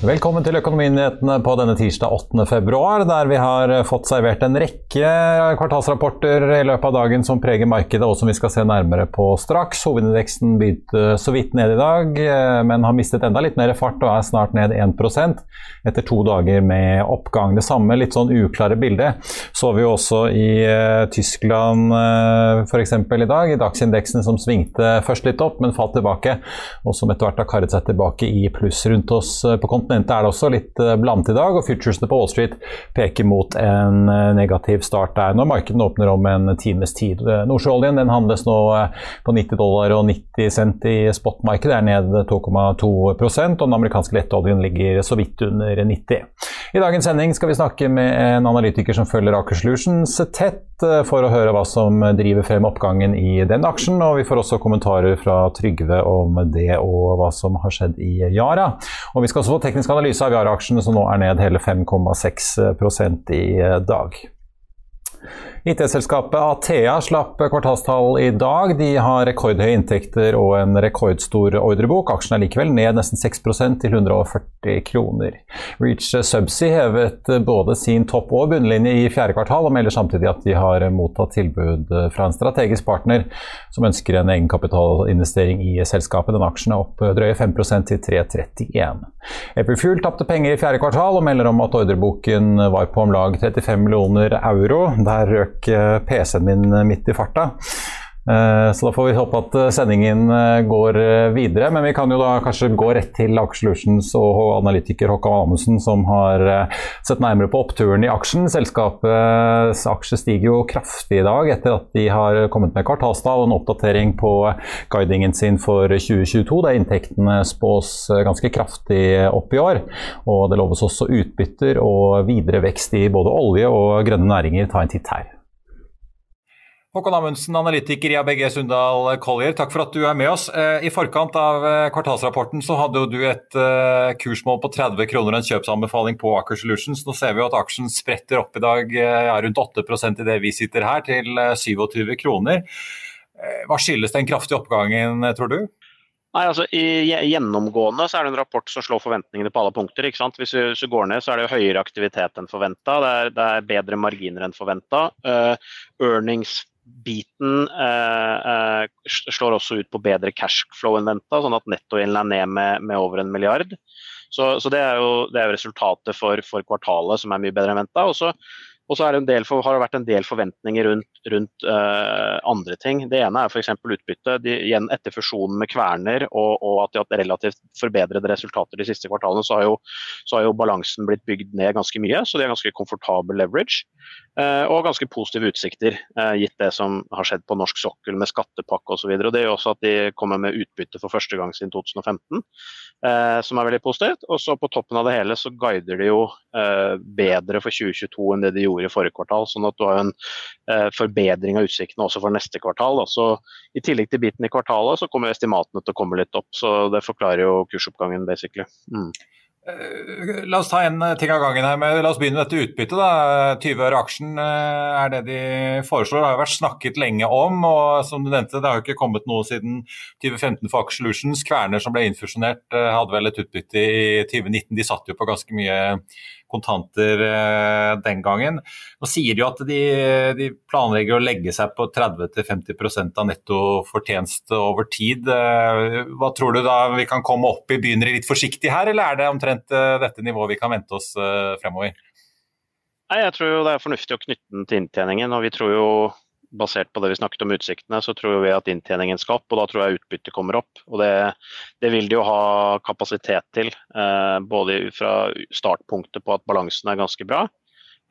Velkommen til Økonominyhetene på denne tirsdag 8. februar, der vi har fått servert en rekke kvartalsrapporter i løpet av dagen som preger markedet, og som vi skal se nærmere på straks. Hovedindeksen begynte så vidt ned i dag, men har mistet enda litt mer fart og er snart ned 1% etter to dager med oppgang. Det samme litt sånn uklare bildet så vi også i Tyskland f.eks. i dag, i dagsindeksen som svingte først litt opp, men falt tilbake, og som etter hvert har karret seg tilbake i pluss rundt oss på kontinentet kontinentet er det også litt eh, blandet i dag, og futuresene på Wall Street peker mot en eh, negativ start der når markedene åpner om en times tid. Nordsjøoljen Nordsjøoljen handles nå på 90 dollar og 90 cent i spotmarkedet, er ned 2,2% og den amerikanske lettoljen ligger så vidt under 90. I dagens sending skal vi snakke med en analytiker som følger Aker Solutions tett, for å høre hva som driver frem oppgangen i den aksjen, og vi får også kommentarer fra Trygve om det og hva som har skjedd i Yara. Og vi skal også få teknisk analyse av Yara-aksjene, som nå er ned hele 5,6% i dag. IT-selskapet Athea slapp kvartalstall i dag. De har rekordhøye inntekter og en rekordstor ordrebok. Aksjen er likevel ned nesten 6% til 140 kroner. Reach Subsea hevet både sin topp- og bunnlinje i fjerde kvartal, og melder samtidig at de har mottatt tilbud fra en strategisk partner som ønsker en egenkapitalinvestering i selskapet. Den aksjen er opp drøye 5% til 3,31. Epifuel tapte penger i fjerde kvartal og melder om at ordreboken var på om lag 35 millioner euro. Der røk eh, PC-en min midt i farta. Eh, så da får vi håpe at sendingen går videre. Men vi kan jo da kanskje gå rett til Aker og analytiker Håkon Amundsen, som har sett nærmere på oppturen i aksjen. Selskapets aksje stiger jo kraftig i dag etter at de har kommet med kvartalstall og en oppdatering på guidingen sin for 2022, der inntektene spås ganske kraftig opp i år. Og det loves også utbytter og videre vekst i både olje og grønne næringer. Ta en titt her. Håkon Amundsen, analytiker i ABG Sundal Collier, takk for at du er med oss. Eh, I forkant av eh, kvartalsrapporten så hadde du et eh, kursmål på 30 kroner en kjøpsanbefaling på Aker Solutions. Nå ser vi at aksjen spretter opp i dag ja, rundt 8 i det vi sitter her, til 27 kroner. Hva skyldes den kraftige oppgangen, tror du? Nei, altså Gjennomgående så er det en rapport som slår forventningene på alle punkter. ikke sant? Hvis du går ned, så er det høyere aktivitet enn forventa. Det, det, er bedre marginer enn forventa. Uh, earnings biten eh, eh slår også ut på bedre cashflow enn venta, sånn at nettogjelden er ned med, med, over en milliard. Så, så det, er jo, det, er jo, resultatet for, for, kvartalet som er mye bedre enn venta. Og så og så har det vært en del forventninger rundt, rundt uh, andre ting. Det ene er f.eks. utbytte. De, igjen Etter fusjonen med Kverner og, og, at de har hatt relativt forbedrede resultater de siste kvartalene, så har, jo, så har jo balansen blitt bygd ned ganske mye. Så de har ganske komfortabel leverage. Uh, og ganske positive utsikter, uh, gitt det som har skjedd på norsk sokkel med skattepakke osv. Det gjør også at de kommer med utbytte for første gang siden 2015, som er veldig positivt. Og så på toppen av det hele så guider de jo bedre for 2022 enn det de gjorde gjorde i forrige kvartal. Sånn at du har en eh, forbedring av utsiktene også for neste kvartal. Så I tillegg til biten i kvartalet, så kommer estimatene til å komme litt opp. Så det forklarer jo kursoppgangen, basically. Mm. Eh, la oss ta en ting av gangen her. Men la oss begynne med dette utbyttet. da. 20 øre aksjen eh, er det de foreslår. Det har jo vært snakket lenge om. og som du nevnte, Det har jo ikke kommet noe siden 2015 for Aker Solutions. Kverner som ble innfusjonert, eh, hadde vel et utbytte i 2019. De satt jo på ganske mye kontanter eh, den gangen. Nå sier de at de, de planlegger å legge seg på 30-50% av netto fortjeneste over tid. Eh, hva tror du da vi kan komme opp i? Begynner de litt forsiktig her, eller er det omtrent eh, dette nivået vi kan vente oss fremover? Nei, Jeg tror jo det er fornuftig å knytte den til inntjeningen. og vi tror jo basert på det vi snakket om utsiktene, så tror vi at inntjeningen skal opp, og da tror jeg utbyttet kommer opp. Og det, det vil de jo ha kapasitet til, eh, både fra startpunktet på at balansen er ganske bra,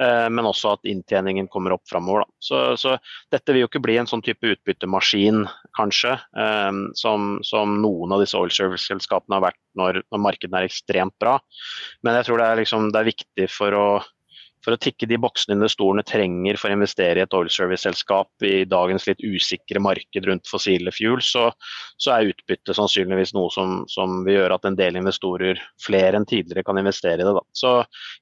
eh, men også at inntjeningen kommer opp framover. Så, så, dette vil jo ikke bli en sånn type utbyttemaskin, kanskje, eh, som, som, noen av disse oil service-selskapene har vært når, når markedene er ekstremt bra. Men jeg tror det er, liksom, det er viktig for å for å tikke de boksene investorene trenger for å investere i et oil service-selskap i dagens litt usikre marked rundt fossile fuel, så, så er utbytte sannsynligvis noe som, som, vil gjøre at en del investorer, flere enn tidligere, kan investere i det. Da. Så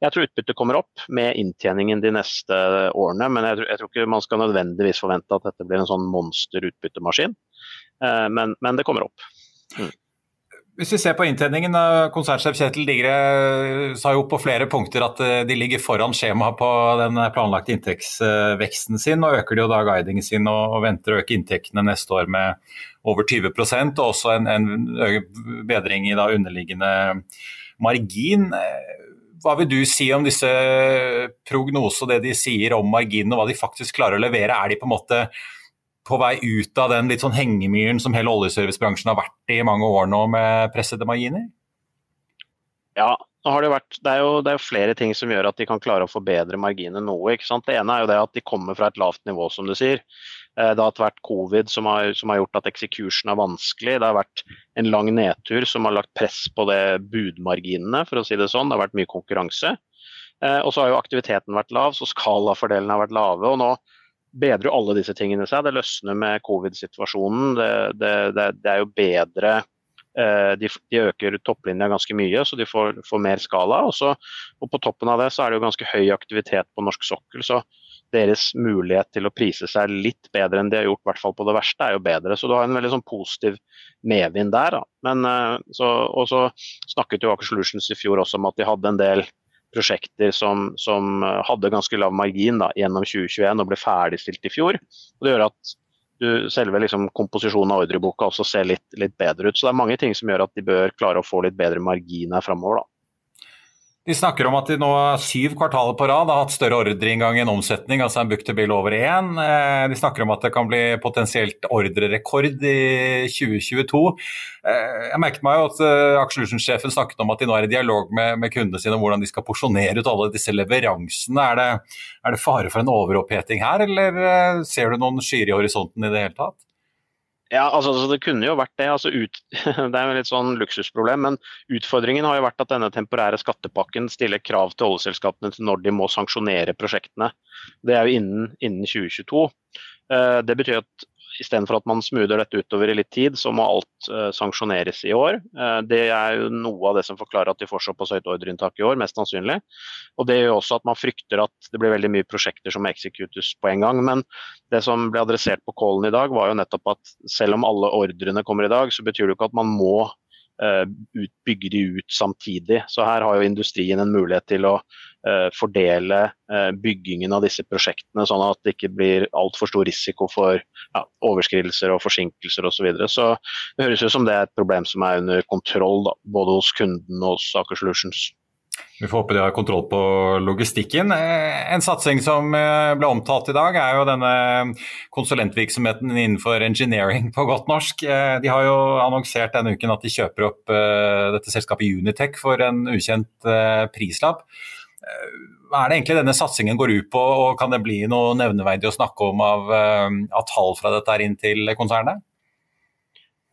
jeg tror utbyttet kommer opp med inntjeningen de neste årene, men jeg jeg tror ikke man skal nødvendigvis forvente at dette blir en sånn monster utbyttemaskin. Eh, men, men det kommer opp. Mm. Hvis vi ser på inntjeningen, Konsernsjef Kjetil Digre eh, sa jo på flere punkter at eh, de ligger foran skjemaet på den planlagte inntektsveksten sin, og øker de jo da guidingen sin og, venter å øke inntektene neste år med over 20% og også en, en bedring i da underliggende margin. Hva vil du si om disse prognosene og det de sier om marginen, og hva de faktisk klarer å levere? Er de på en måte på vei ut av den litt sånn hengemyren som hele oljeservicebransjen har vært i mange år nå, med pressede marginer? Ja, det, vært, det, er jo, det, er jo, flere ting som gjør at de kan klare å forbedre marginene noe. Det ene er jo det at de kommer fra et lavt nivå, som du sier. Eh, det har vært covid som har, som har, gjort at eksekusjon er vanskelig. Det har vært en lang nedtur som har lagt press på det budmarginene, for å si det sånn. Det har vært mye konkurranse. Eh, og så har jo aktiviteten vært lav, så skalafordelene har vært lave. og nå bedrer jo alle disse tingene seg. Det løsner med covid-situasjonen. Det, det, det, det, er jo bedre eh, de, de, øker topplinja ganske mye, så de får, får mer skala. Også, og på toppen av det så er det jo ganske høy aktivitet på norsk sokkel. så deres mulighet til å prise seg litt bedre enn de har gjort, i hvert fall på det verste, er jo bedre. Så du har en veldig sånn positiv medvind der. Da. Eh, så, og så snakket jo Aker Solutions i fjor også om at de hadde en del prosjekter som, som eh, hadde ganske lav margin da, gjennom 2021 og ble ferdigstilt i fjor. Og det gjør at du, selve liksom, komposisjonen av ordreboka også ser litt, litt, bedre ut. Så det er mange ting som gjør at de bør klare å få litt bedre margin her framover. De snakker om at de nå syv kvartaler på rad har hatt større ordreinngang enn omsetning, altså en book to bill over én. Eh, de snakker om at det kan bli potensielt ordrerekord i 2022. Eh, jeg merket meg jo at eh, Aksjelusjonssjefen snakket om at de nå er i dialog med, med, kundene sine om hvordan de skal porsjonere ut alle disse leveransene. Er det, er det fare for en overoppheting her, eller ser du noen skyer i horisonten i det hele tatt? Ja, altså, altså, Det kunne jo vært det. Altså, ut, det er jo litt sånn luksusproblem. Men utfordringen har jo vært at denne temporære skattepakken stiller krav til oljeselskapene til når de må sanksjonere prosjektene. Det er jo innen, innen 2022. Eh, det betyr at istedenfor at man smoother dette utover i litt tid, så må alt uh, sanksjoneres i år. Uh, det er jo noe av det som forklarer at de får såpass høyt ordreinntak i år, mest sannsynlig. Og det gjør også at man frykter at det blir veldig mye prosjekter som executes på en gang. Men det som ble adressert på callen i dag, var jo nettopp at selv om alle ordrene kommer i dag, så betyr det jo ikke at man må uh, bygge de ut samtidig. Så her har jo industrien en mulighet til å Eh, fordele eh, byggingen av disse prosjektene, sånn at det ikke blir altfor stor risiko for ja, overskridelser og forsinkelser osv. Så, videre. så det høres ut som det er et problem som er under kontroll, da, både hos kunden og hos Aker Solutions. Vi får håpe de har kontroll på logistikken. Eh, en satsing som ble omtalt i dag, er jo denne konsulentvirksomheten innenfor engineering på godt norsk. De har jo annonsert denne uken at de kjøper opp dette selskapet Unitech for en ukjent prislapp. Hva er det egentlig denne satsingen går ut på, og kan det bli noe nevneverdig å snakke om av, eh, av tall fra dette her inn til konsernet?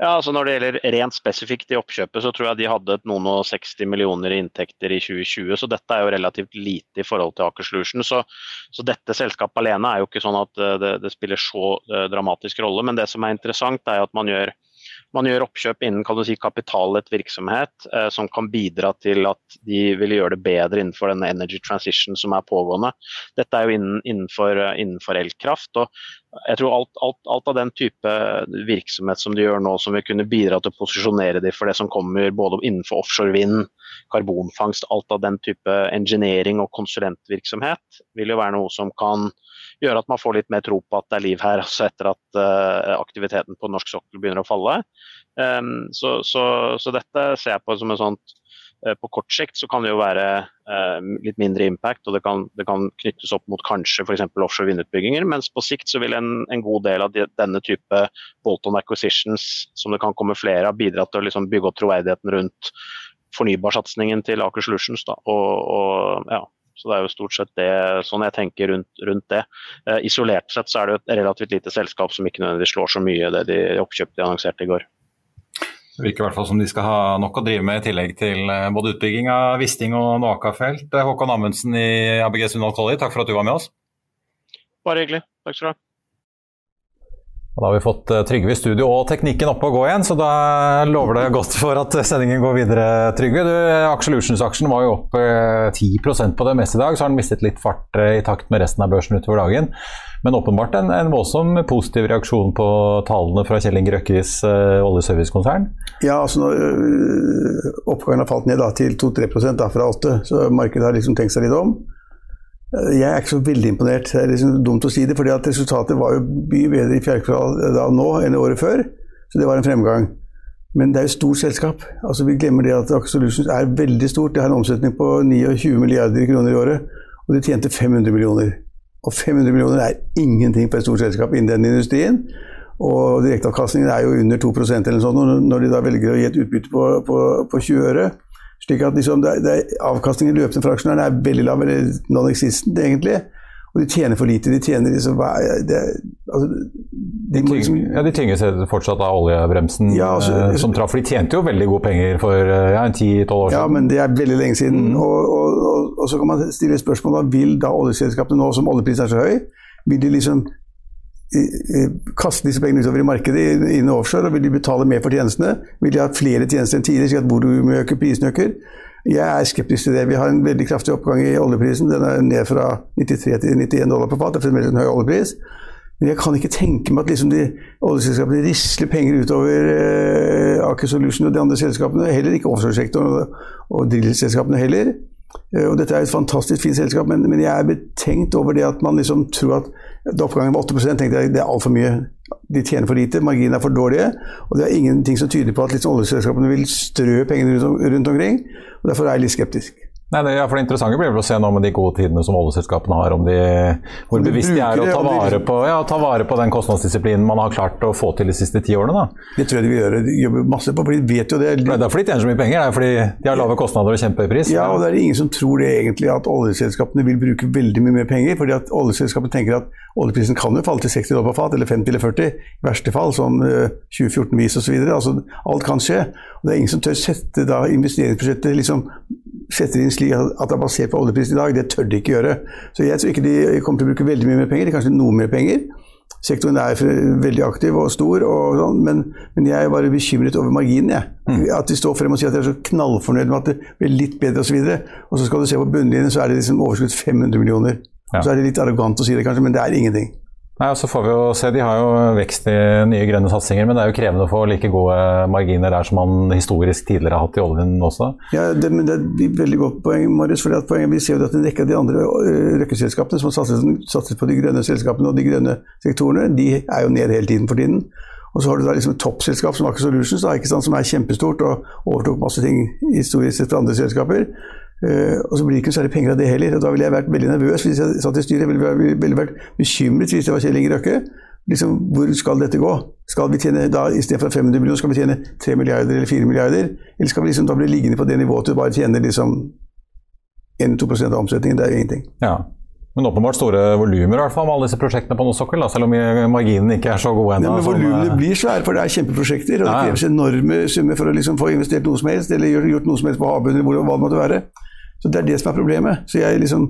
Ja, altså Når det gjelder rent spesifikt i oppkjøpet, så tror jeg de hadde noen og 60 millioner i inntekter i 2020. Så dette er jo relativt lite i forhold til Aker Solution. Så, så dette selskapet alene er jo ikke sånn at eh, det, det spiller så dramatisk rolle. Men det som er interessant, er at man gjør man gjør oppkjøp innen si, kapitallet virksomhet eh, som kan bidra til at de vil gjøre det bedre innenfor denne energy transition som er pågående. Dette er jo innen, innenfor, eh, innenfor, elkraft. og jeg tror alt, alt, alt, av den type virksomhet som de gjør nå, som vil kunne bidra til å posisjonere dem for det som kommer både innenfor offshore vind, karbonfangst, alt av den type engineering og konsulentvirksomhet, vil jo være noe som kan gjøre at man får litt mer tro på at det er liv her, altså etter at uh, aktiviteten på norsk sokkel begynner å falle. Um, så, så, så, dette ser jeg på som en sånn uh, På kort sikt så kan det jo være uh, litt mindre impact, og det kan, det kan knyttes opp mot kanskje f.eks. offshore vindutbygginger, mens på sikt så vil en, en god del av de, denne type bolt-on acquisitions som det kan komme flere av, bidra til å liksom bygge opp troverdigheten rundt fornybarsatsingen til Aker Solutions. Da, og, og ja, så det er jo stort sett det, sånn jeg tenker rundt, rundt det. Eh, isolert sett så er det jo et relativt lite selskap som ikke nødvendigvis slår så mye det de oppkjøpte de annonserte i går. Det virker i hvert fall som de skal ha nok å drive med i tillegg til eh, både utbygging av Wisting og Noaka-felt. Eh, Håkon Amundsen i ABG Sundal Collie, takk for at du var med oss. Bare hyggelig. Takk skal du ha. Da har vi fått eh, Trygve i studio og teknikken oppe å gå igjen, så da lover det godt for at sendingen går videre, Trygve. Aksjelutions-aksjen var jo opp 10 eh, på det meste i dag, så har den mistet litt fart eh, i takt med resten av børsen utover dagen. Men åpenbart en, en voldsom positiv reaksjon på tallene fra Kjell Inge Røkkes uh, oljeservicekonsern? Ja, altså når øh, oppgangen har falt ned da, til 2-3 fra 8 så markedet har liksom tenkt seg litt om. Jeg er ikke så veldig imponert. Det er liksom dumt å si det, fordi at resultatet var jo mye bedre i fjerde kvartal nå enn året før. Så det var en fremgang. Men det er jo et stort selskap. Altså Vi glemmer det at Aker Solutions er veldig stort. Det har en omsetning på 29 milliarder kroner i året, og de tjente 500 millioner. Og 500 millioner er ingenting for et stort selskap innen den industrien. Og direkteavkastningen er jo under 2% eller sånt. Når de da velger å gi et utbytte på, på, på 20 øre, slik at liksom det, det, Avkastningen løpende for aksjonærene er veldig lav, eller non-existent egentlig. Og de tjener for lite. De tjener liksom det, altså, de, de, liksom, ja, de tynges fortsatt av oljebremsen ja, altså, eh, som traff. For de tjente jo veldig gode penger for eh, ja, 10-12 år siden. Ja, men det er veldig lenge siden. Mm. Og, og, og, og, så kan man stille spørsmål da, vil da oljeselskapene nå som oljeprisen er så høy, vil de liksom kaste disse pengene utover i markedet innen offshore, og vil de betale mer for tjenestene? Vil de ha flere tjenester enn tidligere, slik at volumet øker, prisen øker? Jeg er skeptisk til det. Vi har en veldig kraftig oppgang i oljeprisen. Den er ned fra 93 til 91 dollar på fat. Det er fremdeles en høy oljepris. Men jeg kan ikke tenke meg at liksom de oljeselskapene risler penger utover eh, Aker Solution og de andre selskapene. Heller ikke offshoresektoren og, og drillselskapene heller. Eh, og dette er et fantastisk fint selskap, men, men, jeg er betenkt over det at man liksom tror at da oppgangen var 8 tenkte jeg det er altfor mye. De tjener for lite, marginene er for dårlige. Og det er ingenting som tyder på at liksom oljeselskapene vil strø pengene rundt, rundt omkring. og Derfor er jeg litt skeptisk. Nei, det, ja, for det interessante blir vel å se nå med de gode tidene som oljeselskapene har, om de, hvor bevisst de er å ta vare, på, ja, ta vare på den kostnadsdisiplinen man har klart å få til de siste ti årene. Da. Det tror jeg de vil gjøre. De jobber masse på, for de vet jo det. Det er fordi de tjener så mye penger, det er fordi de har lave kostnader og kjempepris. pris. Ja, og det er ingen som tror det egentlig at oljeselskapene vil bruke veldig mye mer penger. fordi at oljeselskapene tenker at oljeprisen kan jo falle til 60 dollar på fat, eller 50 eller 40, i verste fall, sånn 2014-vis osv. Altså, alt kan skje. Og det er ingen som tør sette da investeringsbudsjettet liksom setter inn slik at det er basert på oljeprisen i dag. Det tør de ikke gjøre. Så jeg tror ikke de kommer til å bruke veldig mye mer penger, kanskje noe mer penger. Sektoren er veldig aktiv og stor, og sånn, men, men, jeg er bare bekymret over marginen. Jeg. Mm. At de står frem og sier at de er så knallfornøyd med at det blir litt bedre osv. Og, og så skal du se på bunnlinjen, så er det liksom overskudd 500 millioner. Ja. Så er det litt arrogant å si det, kanskje, men det er ingenting. Nei, og så får vi jo se, De har jo vekst i nye grønne satsinger, men det er jo krevende å få like gode marginer der som man historisk tidligere har hatt i oljen også. Ja, det, men det er et veldig godt poeng, Marius. for poenget, Vi ser jo at en rekke av de andre øh, røkkeselskapene som har satset, satset, på de grønne selskapene og de grønne sektorene, de er jo ned hele tiden for tiden. Og så har du da liksom et toppselskap som Aker Solutions, da, som er kjempestort og overtok masse ting historisk sett fra andre selskaper. Uh, og så blir det ikke noe særlig penger av det heller. og Da ville jeg vært veldig nervøs hvis jeg satt i styret. Jeg ville, ville vært bekymret hvis det var Kjell Inge Røkke. Liksom, hvor skal dette gå? Skal vi tjene da, Istedenfor 500 millioner, skal vi tjene 3 milliarder eller 4 milliarder? Eller skal vi liksom da bli liggende på det nivået til du bare tjener liksom 1-2 av omsetningen? Det er jo ingenting. Ja. Men åpenbart store volumer med alle disse prosjektene på norsk sokkel, selv om marginene ikke er så gode ennå. men volumene sånn, blir svære, for det er kjempeprosjekter. og Det kreves enorme summer for å liksom få investert noe som helst, eller gjort noe som helst på havbunnen, eller hva det måtte være. Så Det er det som er problemet. Så jeg, liksom,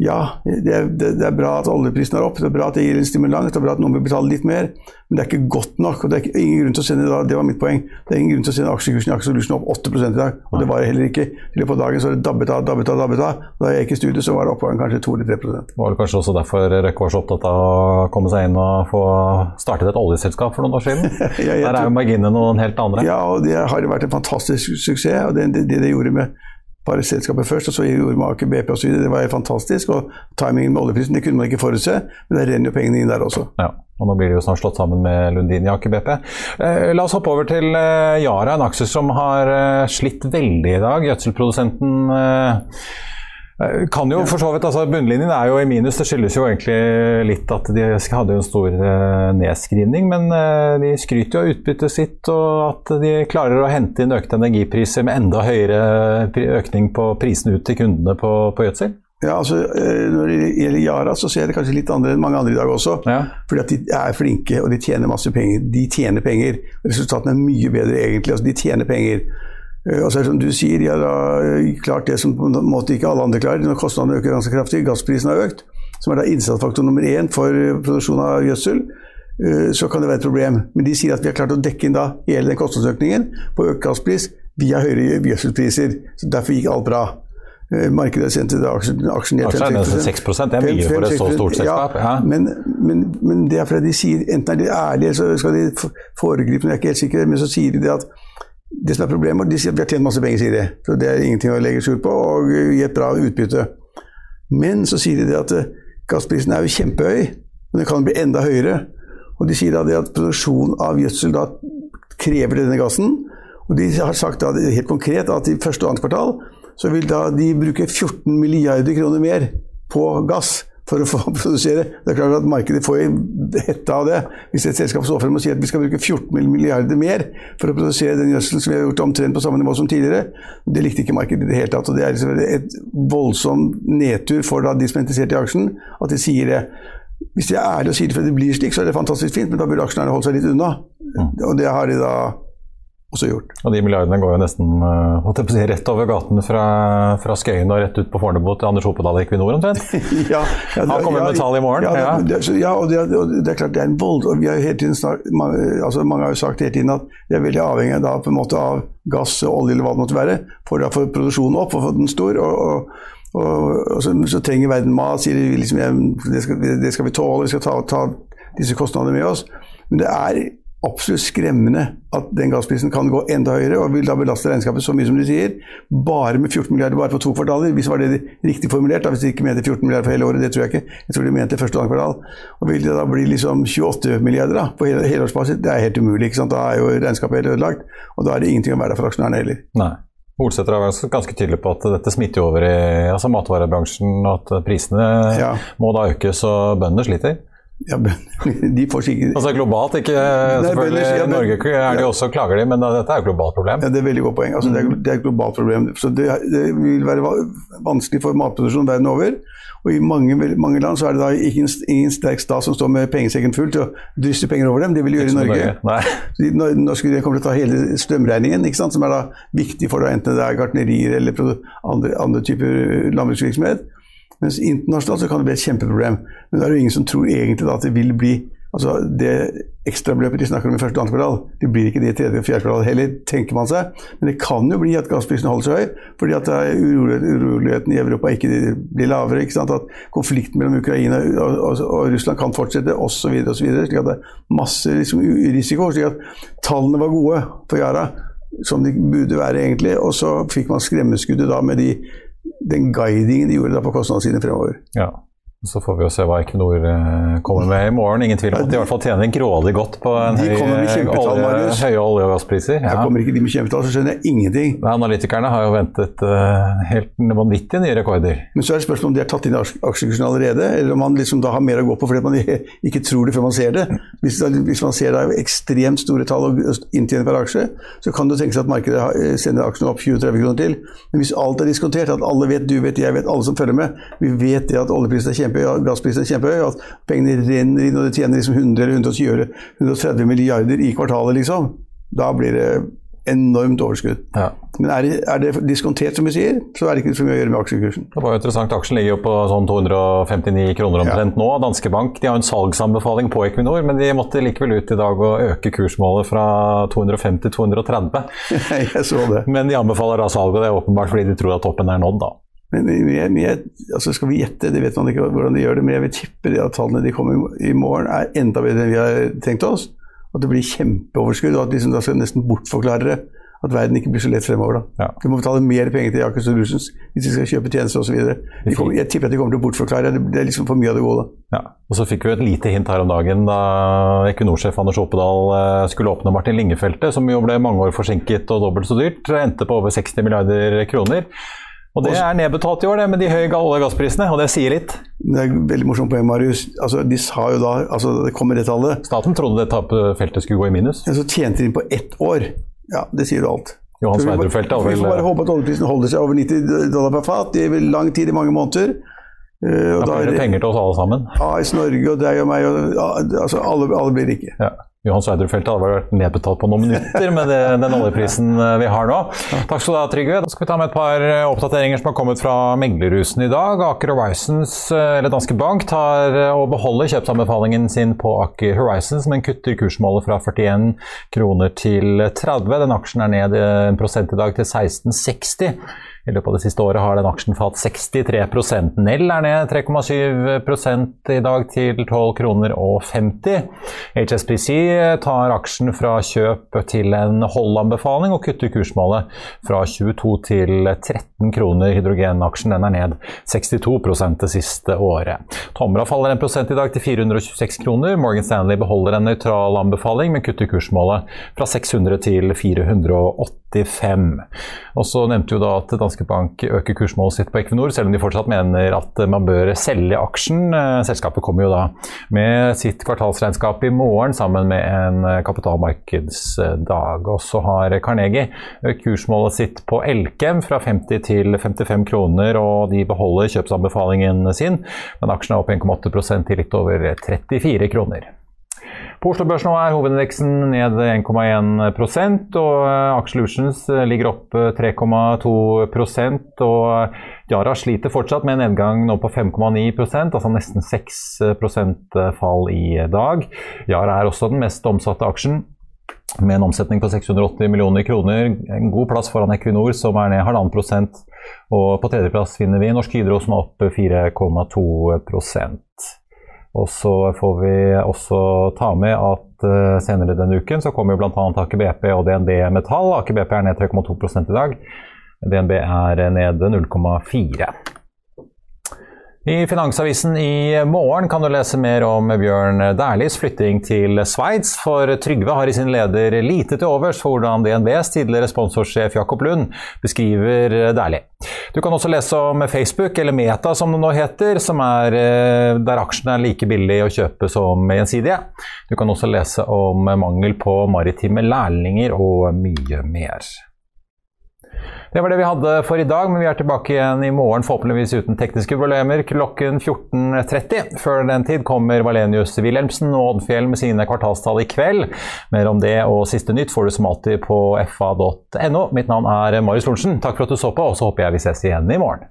Ja, det er, det er, bra at oljeprisen er opp, det er bra at det gir en stimulans, det er bra at noen vil betale litt mer, men det er ikke godt nok. og Det er ingen grunn til å sende det var mitt poeng, det er ingen grunn til å sende aksjekursen i Aksjesolution opp 8 i dag. Og det var det heller ikke. I løpet av dagen så var det dabbet av, dabbet av, dabbet av. Da jeg gikk i studio, så var det oppgangen kanskje 2 eller 3 Det var kanskje også derfor Røkke var så opptatt av å komme seg inn og få startet et oljeselskap for noen år siden? ja, Der er jo marginene noen helt andre. Ja, og det har vært en fantastisk suksess. og det, det, det gjorde med bare selskapet først, og så gjorde man Aker BP osv. Det var fantastisk. Og timingen med oljeprisen det kunne man ikke forutse, men det renner jo pengene inn der også. Ja, og Nå blir det jo snart slått sammen med Lundin i Aker BP. Eh, la oss hoppe over til eh, Yara, en aksje som har eh, slitt veldig i dag. Gjødselprodusenten eh, kan jo for så vidt, altså Bunnlinjen er jo i minus. Det skyldes jo egentlig litt at de hadde jo en stor uh, nedskrivning. Men uh, de skryter jo av utbyttet sitt og at de klarer å hente inn økte energipriser med enda høyere økning på prisene ut til kundene på, på gjødsel. Ja, altså Når det gjelder Yara, så ser jeg det kanskje litt andre enn mange andre i dag også. Ja. Fordi at de er flinke og de tjener masse penger. De tjener penger. Resultatene er mye bedre egentlig. altså De tjener penger. Eh, og så det som du sier, ja, da eh, klart det som på en måte ikke alle andre klarer. Når kostnadene øker ganske kraftig, gassprisen har økt, som er da innsatsfaktor nummer én for eh, produksjon av gjødsel, så kan det være et problem. Men de sier at vi har klart å dekke inn da hele den kostnadsøkningen på økt gasspris via høyere gjødselpriser. Så derfor gikk alt bra. Markedet sendte aksjen, aksjen ned 5-6 Det er mye for et så stort selskap. Ja, men, men, men, det er fordi de sier Enten er de ærlige, så skal de foregripe, men jeg er ikke helt sikker, men så sier de det at det som er problemet, De sier at vi har tjent masse penger, sier de. Så det er ingenting å legge skjul på, og gi et bra utbytte. Men så sier de det at eh, gassprisen er jo kjempehøy, men den kan bli enda høyere. Og de sier da det at produksjon av gjødsel da krever denne gassen. Og de har sagt da helt konkret at i første og annet kvartal så vil da de bruke 14 milliarder kroner mer på gass for å få produsere. Det er klart at Markedet får hette av det. Hvis et selskap står frem og sier at vi skal bruke 14 milliarder mer for å produsere den gjødselen som vi har gjort omtrent på samme nivå som tidligere, det likte ikke markedet i det hele tatt. og Det er liksom et voldsom nedtur for de som er interessert i aksjen, at de sier det. Hvis de er ærlige og sier det for det blir slik, så er det fantastisk fint, men da burde aksjonærene holde seg litt unna. Og det har de da også gjort. Og de milliardene går jo nesten uh, si, rett over gaten fra, fra Skøyen og rett ut på Fornebu til Anders Hopedal i Equinor omtrent. ja, ja, Han kommer ja, med tall i morgen. Ja, det, det, ja og, det, og, det, er klart det er en vold. og vi har hele tiden snart, man, altså mange har jo sagt hele tiden at det er veldig avhengig da, på en måte av gass og olje eller hva det måtte være, for å få produksjonen opp og få den stor. og, og og, så, så, trenger verden mat, sier de. Liksom, det, skal, det, skal, vi tåle, vi skal ta, ta disse kostnadene med oss. Men det er absolutt skremmende at den gassprisen kan gå enda høyere, og vil da belaste regnskapet så mye som de sier. Bare med 14 milliarder bare på to kvartaler, hvis var det riktig formulert. Da, hvis de ikke mente 14 milliarder for hele året, det tror jeg ikke. Jeg tror de mente første og annet kvartal. Og vil det da bli liksom 28 milliarder da, på hele, helårsbasis? Det er helt umulig. ikke sant? Da er jo regnskapet helt ødelagt, og da er det ingenting å være der for aksjonærene heller. Nei. Holsæter er ganske tydelig på at dette smitter over i altså matvarebransjen, og at prisene ja. må da økes og bøndene sliter. Ja, de får sikkert Altså globalt, ikke selvfølgelig. Nei, ja, Norge er de også, klager de, men dette er et globalt problem. Ja, Det er et veldig godt poeng. Altså, det, er, det, er, et globalt problem. Så det, det, vil være vanskelig for matproduksjon verden over. Og i mange, mange, land så er det da ingen, ingen sterk stat som står med pengesekken full til å drysse penger over dem. Det vil de gjøre i Norge. Norge. Nå skulle de komme til å ta hele strømregningen, som er da viktig for da, enten det er gartnerier eller andre, andre typer landbruksvirksomhet. Mens internasjonalt så kan det bli et kjempeproblem. Men det er jo ingen som tror egentlig da at det vil bli Altså Det ekstrabeløpet de snakker om i første og andre kvartal, det blir ikke det i tredje og fjerde kvartal heller, tenker man seg. Men det kan jo bli at gassprisen holder seg høy, fordi at uroligheten i Europa ikke blir lavere. ikke sant? At konflikten mellom Ukraina og, og, og Russland kan fortsette, osv. slik at det er masse liksom, risiko. slik at tallene var gode for Yara, som de burde være egentlig. Og så fikk man skremmeskuddet da med de den guidingen de gjorde da på kostnadssiden fremover. Ja. Så får vi jo se hva Equinor eh, kommer med i morgen. Ingen tvil om at de i hvert fall tjener grådig godt på en høy, olje, høye olje- og gasspriser. Ja. kommer ikke de med kjempetall, så skjønner jeg ingenting. Analytikerne har jo ventet uh, helt vanvittige nye rekorder. Men så er det spørsmål om de har tatt inn aksjekursen allerede, eller om man liksom da har mer å gå på fordi man ikke tror det før man ser det. Hvis, hvis man ser det ekstremt store tall og inntjening per aksje, så kan det tenkes at markedet eh, sender aksjene opp 20-30 kroner til. Men hvis alt er diskontert, at alle vet, du vet, jeg vet, alle som følger med, vi vet det at oljeprisen er kjempe kjempehøy, gassprisen er kjempehøy, at pengene renner inn og det tjener liksom 100 eller 120 eller 130 milliarder i kvartalet, liksom. Da blir det enormt overskudd. Ja. Men er det, er det diskontert, som vi sier, så er det ikke så mye å gjøre med aksjekursen. Det var jo interessant. Aksjen ligger jo på sånn 259 kroner omtrent nå. Danske Bank de har en salgsanbefaling på Equinor, men de måtte likevel ut i dag og øke kursmålet fra 250 til 230. jeg så det. Men de anbefaler da salg, og det er åpenbart fordi de tror at toppen er nådd, da. Men, men jeg, altså skal vi gjette, det vet man ikke hvordan de gjør det, men jeg vil tippe at tallene de kommer i morgen er enda bedre enn vi har tenkt oss. At det blir kjempeoverskudd, og at liksom da skal nesten bortforklare. At verden ikke blir så lett fremover. da. Ja. Du må betale mer penger til Aker Solutions hvis de skal kjøpe tjenester osv. Jeg tipper at de kommer til å bortforklare. Det det er liksom for mye av det gode. da. Ja, og Så fikk vi et lite hint her om dagen da Equinor-sjef Anders Oppedal eh, skulle åpne Martin Linge-feltet, som jo ble mange år forsinket og dobbelt så dyrt. Endte på over 60 milliarder kroner. Og det er nedbetalt i år, det, med de høye olje- og gassprisene, og det sier litt. Det er et veldig morsomt poeng, Marius. Altså, de sa jo da altså Det kommer det tallet. Staten trodde det feltet skulle gå i minus. Men så tjente de inn på ett år. Ja, det sier jo alt. Johan Sverdrup-feltet Vi får bare håpe at oljeprisen holder seg over 90 dollar per fat i lang tid, i mange måneder. Uh, da blir det er penger til oss alle sammen. AS Norge og deg og meg og ja, altså alle, alle blir rike. Ja. Johan Sverdrup-feltet hadde vært nedbetalt på noen minutter med det, den oljeprisen eh, vi har nå. Takk skal du ha, Trygve. Da skal vi ta med et par eh, oppdateringer som har kommet fra meglerhusen i dag. Aker Horizons, eh, eller Danske Bank, tar og beholder kjøpsanbefalingen sin på Aker Horizons, men kutter kursmålet fra 41 kroner til 30. Den aksjen er ned en prosent i dag til 1660. I løpet av det siste året har den aksjen falt 63 Nell er ned 3,7 i dag til 12 kroner og 50. HSBC tar aksjen fra kjøp til en holdanbefaling og kutter kursmålet fra 22 til 13 kroner. Hydrogenaksjen den er ned 62% det siste året. Tomra faller en prosent i dag til 426 kroner. Morgan Stanley beholder en nøytral anbefaling, men kutter kursmålet fra 600 til 485. Og så nevnte jo da at Danske Bank øker kursmålet sitt på Equinor, selv om de fortsatt mener at man bør selge aksjen. Eh, Selskapet kommer jo da med sitt kvartalsregnskap i morgen sammen med en kapitalmarkedsdag. Og så har Carnegie økt kursmålet sitt på Elkem fra 50 til 55 kroner, og de beholder kjøpsanbefalingen sin. Men aksjen er opp 1,8 til litt over 34 kroner. På Oslo-børsen er hovedindeksen ned 1,1% og Aksjelutions ligger opp 3,2% og Yara sliter fortsatt med en nedgang nå på 5,9% altså nesten 6% fall i dag. Yara er også den mest omsatte aksjen med en omsetning på 680 millioner kroner. En god plass foran Equinor, som er ned 1,5 prosent. Og på tredjeplass finner vi Norsk Hydro, som er opp 4,2 og så får vi også ta med at uh, senere denne uken så kommer bl.a. Aker BP og DNB Metall. Aker BP er ned 3,2 i dag. DNB er ned 0,4 I Finansavisen i morgen kan du lese mer om Bjørn Dæhlies flytting til Sveits, for Trygve har i sin leder lite til overs for hvordan DNBs tidligere sponsorsjef Jakob Lund beskriver Dæhlie. Du kan også lese om Facebook, eller Meta som det nå heter, som er der aksjene er like billig å kjøpe som gjensidige. Du kan også lese om mangel på maritime lærlinger og mye mer. Det var det vi hadde for i dag, men vi er tilbake igjen i morgen, forhåpentligvis uten tekniske problemer, klokken 14.30. Før den tid kommer Valenius Wilhelmsen og Oddfjell med sine kvartalstall i kveld. Mer om det og siste nytt får du som alltid på fa.no. Mitt navn er Marius Lorentzen. Takk for at du så på, og så håper jeg vi ses igjen i morgen.